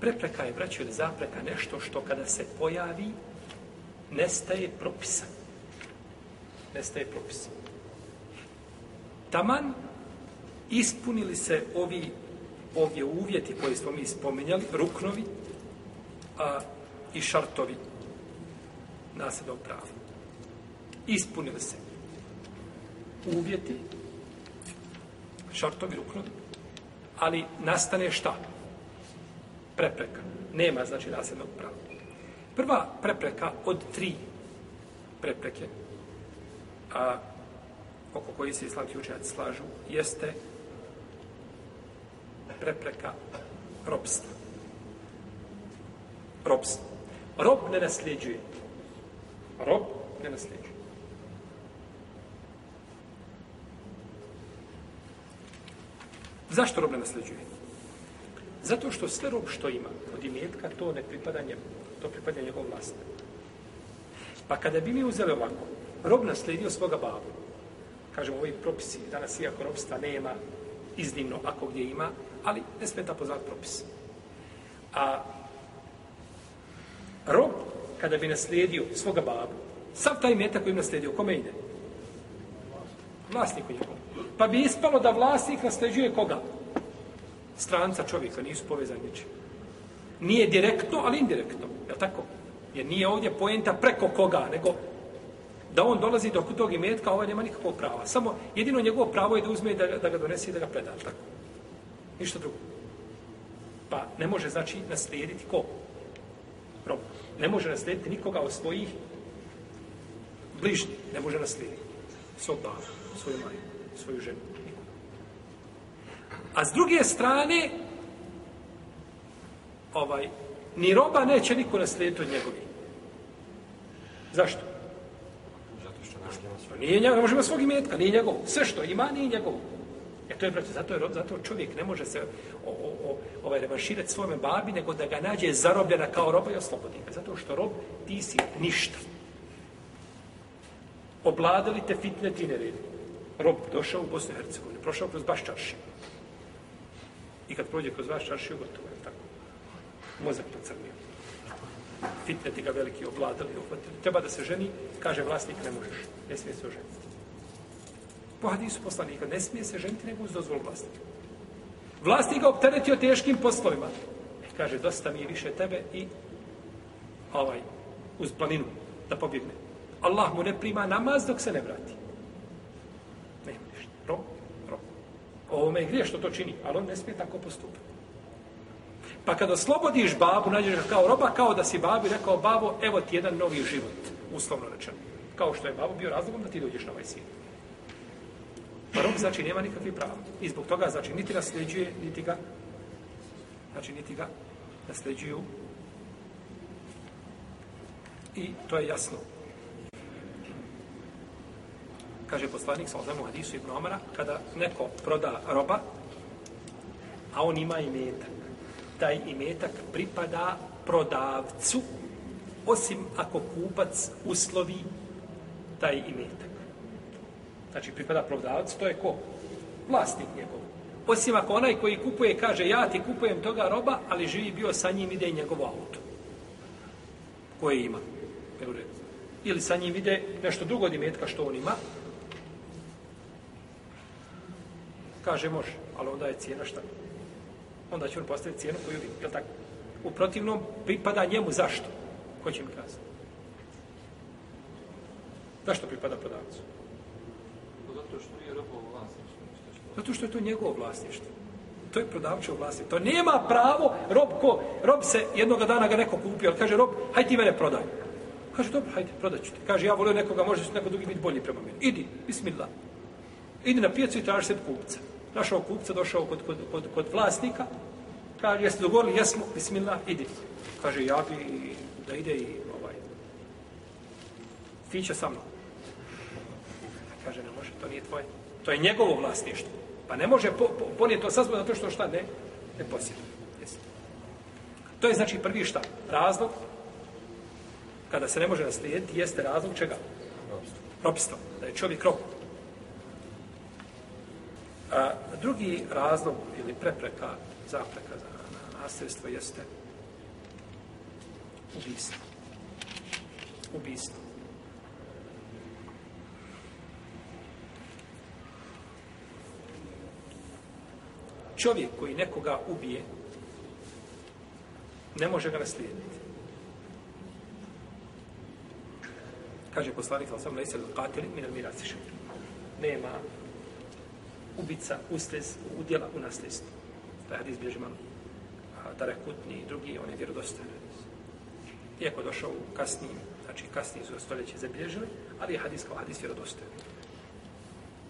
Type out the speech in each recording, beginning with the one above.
Prepreka je, braćo, ili zapreka nešto što kada se pojavi, nestaje propisa. Nestaje propisa. Taman ispunili se ovi ovdje uvjeti koje smo mi spominjali, ruknovi a, i šartovi nasada u pravi. Ispunili se uvjeti, šartovi, ruknovi, ali nastane šta? prepreka. Nema, znači, nasljednog prava. Prva prepreka od tri prepreke, a oko koji se islamski učenjaci slažu, jeste prepreka robstva. Robstva. Rob ne nasljeđuje. Rob ne nasljeđuje. Zašto rob ne nasljeđuje? Zašto rob ne nasljeđuje? Zato što sve rob što ima od imetka, to ne pripada njemu. To pripada njegov vlastnik. Pa kada bi mi uzeli ovako, rob naslijedio svoga babu. Kažemo, ovi propisi, danas iako robstva nema, iznimno ako gdje ima, ali ne smeta poznat propis. A rob, kada bi naslijedio svoga babu, sav taj metak koji im naslijedio, kome ide? Vlasniku njegovom. Pa bi ispalo da vlasnik nasljeđuje koga? Vlasnik stranca čovjeka, nisu povezani niči. Nije direktno, ali indirektno. Je li tako? Jer nije ovdje poenta preko koga, nego da on dolazi do tog imetka, ovaj nema nikakvog prava. Samo jedino njegovo pravo je da uzme da, da ga donese i da ga preda. Tako? Ništa drugo. Pa ne može znači naslijediti ko? Rob. Ne može naslijediti nikoga od svojih bližnjih. Ne može naslijediti svog bava, svoju maju, svoju ženu. A s druge strane, ovaj, ni roba neće niko naslijediti od njegovih. Zašto? Zato što naš nema svoj. Nije njegov, ne može svog imetka, nije njegov. Sve što ima, nije njegov. E to je, braće, zato, je, zato čovjek ne može se o, o, o, ovaj, revanširati svojome babi, nego da ga nađe zarobljena kao roba i oslobodi ga. Zato što rob, ti si ništa. Obladali te fitne tinere. Rob došao u Bosnu i Hercegovini, prošao kroz baš čaršinu. I kad prođe kroz vaš čaršiju, gotovo je tako. Mozak pocrnio. Fitne ti ga veliki obladali, uhvatili. Treba da se ženi, kaže vlasnik, ne možeš. Ne smije se oženiti. Po hadisu poslanika, ne smije se ženiti nego uz dozvol vlasnika. Vlasnik ga opteretio teškim poslovima. E, kaže, dosta mi je više tebe i ovaj, uz planinu da pobjegne. Allah mu ne prima namaz dok se ne vrati. ovome je grije što to čini, ali on ne smije tako postupati. Pa kada oslobodiš babu, nađeš ga kao roba, kao da si babi rekao, babo, evo ti jedan novi život, uslovno rečeno. Kao što je babo bio razlogom da ti dođeš na ovaj svijet. Pa rob znači nema nikakvih prava. I zbog toga znači niti nasljeđuje, niti ga, znači niti ga nasljeđuju. I to je jasno kaže poslanik sa Ozemu Hadisu i Bromara, kada neko proda roba, a on ima imetak, taj imetak pripada prodavcu, osim ako kupac uslovi taj imetak. Znači, pripada prodavcu, to je ko? Vlasnik njegov. Osim ako onaj koji kupuje kaže, ja ti kupujem toga roba, ali živi bio sa njim, ide njegovo auto. Koje ima. Ili sa njim ide nešto drugo od imetka što on ima, kaže može, ali onda je cijena šta? Onda će on postaviti cijenu koju vidi, je tako? U protivnom pripada njemu zašto? Ko će mi kazati? Zašto pripada prodavcu? Pa zato što nije robovo vlasništvo. Zato što je to njegovo vlasništvo. To je prodavčevo vlasništvo. To nema pravo, rob, ko, rob se jednoga dana ga neko kupi, ali kaže rob, hajde ti mene prodaj. Kaže, dobro, hajde, prodat ću ti. Kaže, ja volio nekoga, može se neko drugi biti bolji prema mene. Idi, bismillah. Idi na pijacu i traži se kupca našao kupca, došao kod, kod, kod, kod vlasnika, kaže, jeste dogovorili, jesmo, bismillah, idi. Kaže, ja bi da ide i ovaj, fiće sa mnom. Kaže, ne može, to nije tvoje. To je njegovo vlasništvo. Pa ne može po, po, ponijeti to sazbog na to što šta ne, ne posjeduje. To je znači prvi šta? Razlog kada se ne može naslijediti jeste razlog čega? Ropstvo. Ropstvo. Da je čovjek robot. A, drugi razlog ili prepreka, zapreka za nasredstvo jeste ubistvo. Ubistvo. Čovjek koji nekoga ubije, ne može ga naslijediti. Kaže poslanik, ali sam ne isel, katil, minel mirasiš. Nema ubica uslez, udjela u nasljedstvu. Taj hadis bježi malo. A Darek Kutni i drugi, on je vjerodostajan hadis. Iako došao u kasnijim, znači kasnije su stoljeće zabilježili, ali je hadis kao hadis vjerodostajan.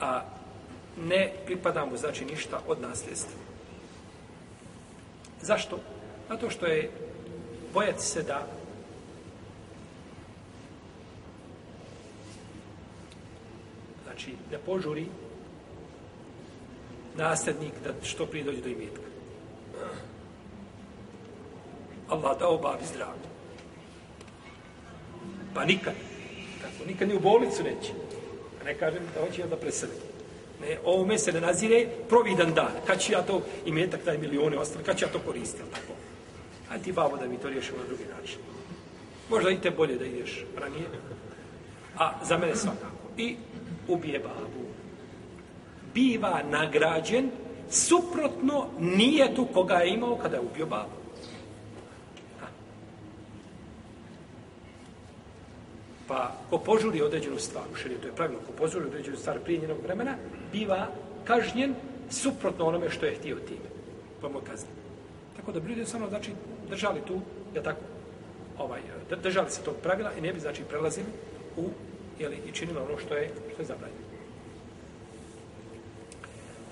A ne pripada mu znači ništa od nasljedstva. Zašto? Zato što je bojac se da znači da požuri nasljednik da što prije dođe do imetka. Allah dao babi zdravlje. Pa nikad. Tako, nikad ni u bolnicu neće. A ne kažem da hoće ja da presadim. Ne, ovome se ne nazire providan dan. Kad ću ja to imetak, taj milijone ostane, kad ću ja to koristiti, tako. A ti babo da mi to riješimo na drugi način. Možda i te bolje da ideš ranije. A za mene svakako. I ubije babu biva nagrađen suprotno nijetu koga je imao kada je ubio babu. Pa ko požuri određenu stvar, u to je pravilno, ko požuri određenu stvar prije njenog vremena, biva kažnjen suprotno onome što je htio time. Pa moj kazni. Tako da bi ljudi samo znači, držali tu, ja tako, ovaj, držali se tog pravila i ne bi, znači, prelazili u, jeli, i činili ono što je, što je zabranjeno.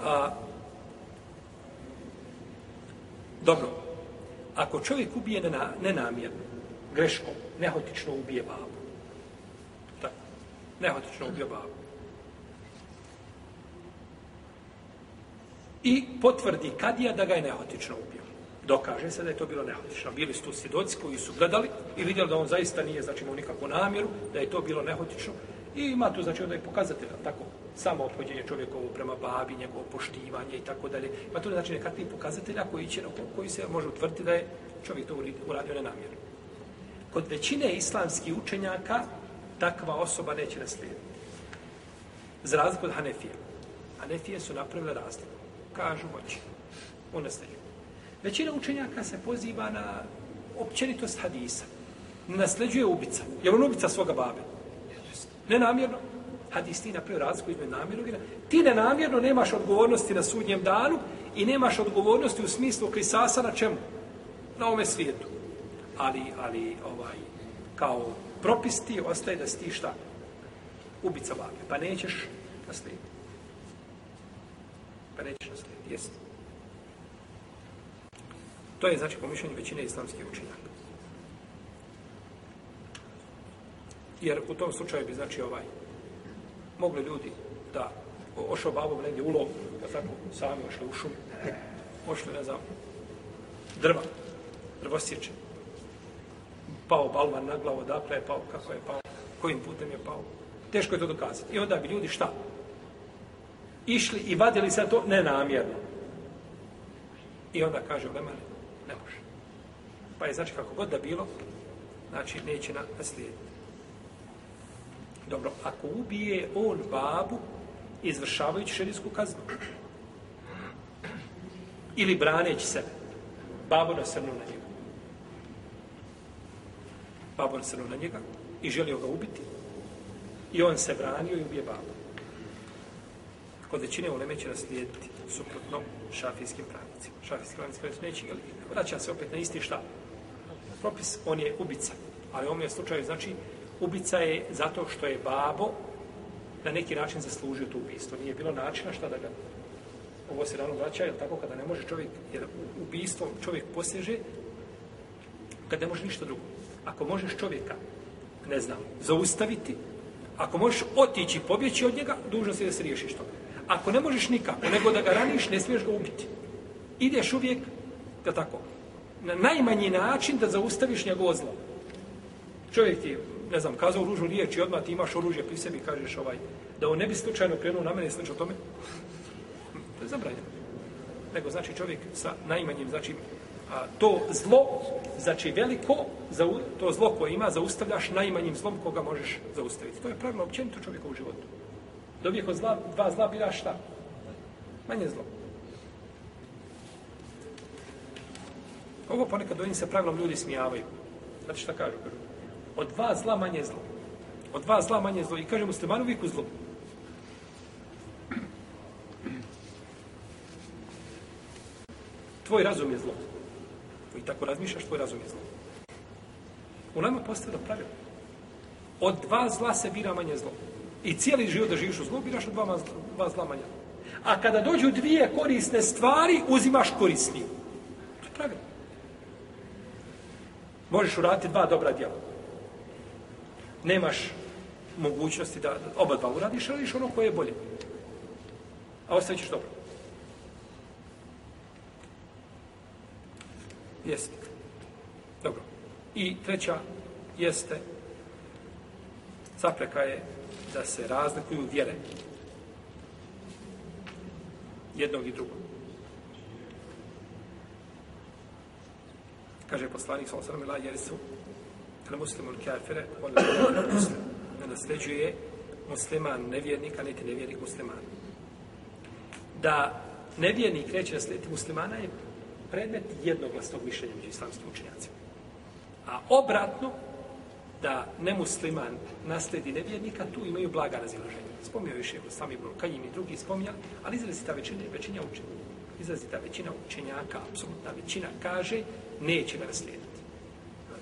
A, dobro, ako čovjek ubije nena, nenamjerno, greškom, nehotično ubije babu, tako, nehotično ubije babu, i potvrdi kadija da ga je nehotično ubio. Dokaže se da je to bilo nehotično. Bili su tu svjedoci koji su gledali i vidjeli da on zaista nije, znači, imao nikakvu namjeru, da je to bilo nehotično. I ima tu, znači, onda je pokazatelj, tako, samo opođenje čovjekovo prema babi, njegovo poštivanje i tako dalje. Ima pa tu znači nekakvih pokazatelja koji, će, koji se može utvrti da je čovjek to uradio na namjeru. Kod većine islamskih učenjaka takva osoba neće naslijediti. Za razliku od Hanefije. Hanefije su napravile razliku. Kažu moći. U nasljeđenju. Većina učenjaka se poziva na općenitost hadisa. Nasleđuje ubica. Jer on ubica svoga babe. Ne namjerno, Hadis ti napravio razliku između namjernog i namjernog. Ti ne namjerno nemaš odgovornosti na sudnjem danu i nemaš odgovornosti u smislu krisasa na čemu? Na ovome svijetu. Ali, ali, ovaj, kao propis ti ostaje da si ti šta? Ubica vage. Pa nećeš naslijediti. Pa nećeš naslijediti. Jesi. To je, znači, pomišljanje većine islamskih učinjaka. Jer u tom slučaju bi, znači, ovaj, mogli ljudi da ošao babom negdje ulov, kad tako sami ošli u šum, ošli, ne znam, drva, drvosjeće. Pao balvan na glavo, dakle je pao, kako je pao, kojim putem je pao. Teško je to dokazati. I onda bi ljudi šta? Išli i vadili se to nenamjerno. I onda kaže Leman, ne može. Pa je znači kako god da bilo, znači neće naslijediti. Dobro, ako ubije on babu izvršavajući šerijsku kaznu ili braneći se babo na srnu na njega. Babo na srnu na njega i želio ga ubiti i on se branio i ubije babu. Kod većine u Leme će naslijediti suprotno šafijskim pravnicima. Šafijski pravnici kada su neći, ali vraća se opet na isti šta. Propis, on je ubica. Ali u ovom je slučaju, znači, ubica je zato što je babo na neki način zaslužio to ubistvo. Nije bilo načina šta da ga ovo se rano vraća, jer tako kada ne može čovjek, jer ubistvo čovjek poseže, kad ne može ništa drugo. Ako možeš čovjeka, ne znam, zaustaviti, ako možeš otići, pobjeći od njega, dužno si da se riješiš toga. Ako ne možeš nikako, nego da ga raniš, ne smiješ ga ubiti. Ideš uvijek, da tako, na najmanji način da zaustaviš njegovo zlo. Čovjek ti je ne znam, kazao ružnu riječ i odmah ti imaš oružje pri sebi, kažeš ovaj, da on ne bi slučajno krenuo na mene i o tome, to je zabranjeno. Nego, znači, čovjek sa najmanjim, znači, a, to zlo, znači, veliko, za, to zlo koje ima, zaustavljaš najmanjim zlom koga možeš zaustaviti. To je pravilo općenito čovjeka u životu. Dobijek od zla, dva zla biraš šta? Manje zlo. Ovo ponekad do se pravilom ljudi smijavaju. Znate šta kažu? Kažu, od dva zla manje zlo. Od dva zla manje zlo. I kaže musliman uvijek u zlo. Tvoj razum je zlo. Koji tako razmišljaš, tvoj razum je zlo. U nama postavlja pravilo. Od dva zla se bira manje zlo. I cijeli život da živiš u zlo, biraš od dva, dva zla manje zlo. A kada dođu dvije korisne stvari, uzimaš korisniju. To je pravilo. Možeš uraditi dva dobra djela nemaš mogućnosti da oba dva uradiš, ali ono koje je bolje. A ostavit ćeš dobro. Jeste. Dobro. I treća jeste zapreka je da se razlikuju vjere jednog i drugog. Kaže poslanik sa osram ila jer su al dakle, muslimu al kafire, wal Ne nasljeđuje musliman nevjernika, niti nevjernik musliman. Da nevjernik neće naslijediti muslimana je predmet jednoglasnog mišljenja među islamskim učenjacima. A obratno, da nemusliman nasledi nevjernika, tu imaju blaga razilaženja. Spomnio više, sam i Brokajim i drugi spomnjali, ali izrazita većina, većina učenjaka, izrazita većina učenjaka, apsolutna većina, kaže, neće ga naslijediti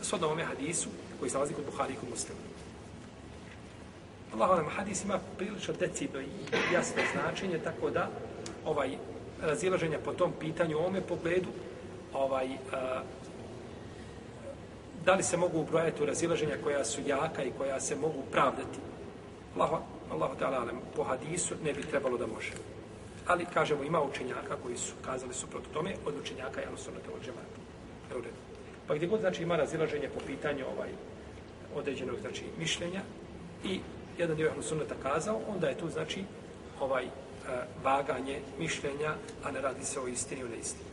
shodno ovome hadisu koji se nalazi kod Buhari i kod Muslima. Allah hadis ima prilično decidno i jasno značenje, tako da ovaj razilaženja po tom pitanju u ovome pogledu, ovaj, a, eh, da li se mogu ubrojati u razilaženja koja su jaka i koja se mogu pravdati. Allah, Allah alem, po hadisu ne bi trebalo da može. Ali, kažemo, ima učenjaka koji su kazali suprotno tome od učenjaka, jel, su na teo džemata. Evo, redu. Pa gdje god znači ima razilaženje po pitanju ovaj određenog znači mišljenja i jedan dio ehlu sunneta kazao, onda je tu znači ovaj e, vaganje mišljenja, a ne radi se o istini ili neistini.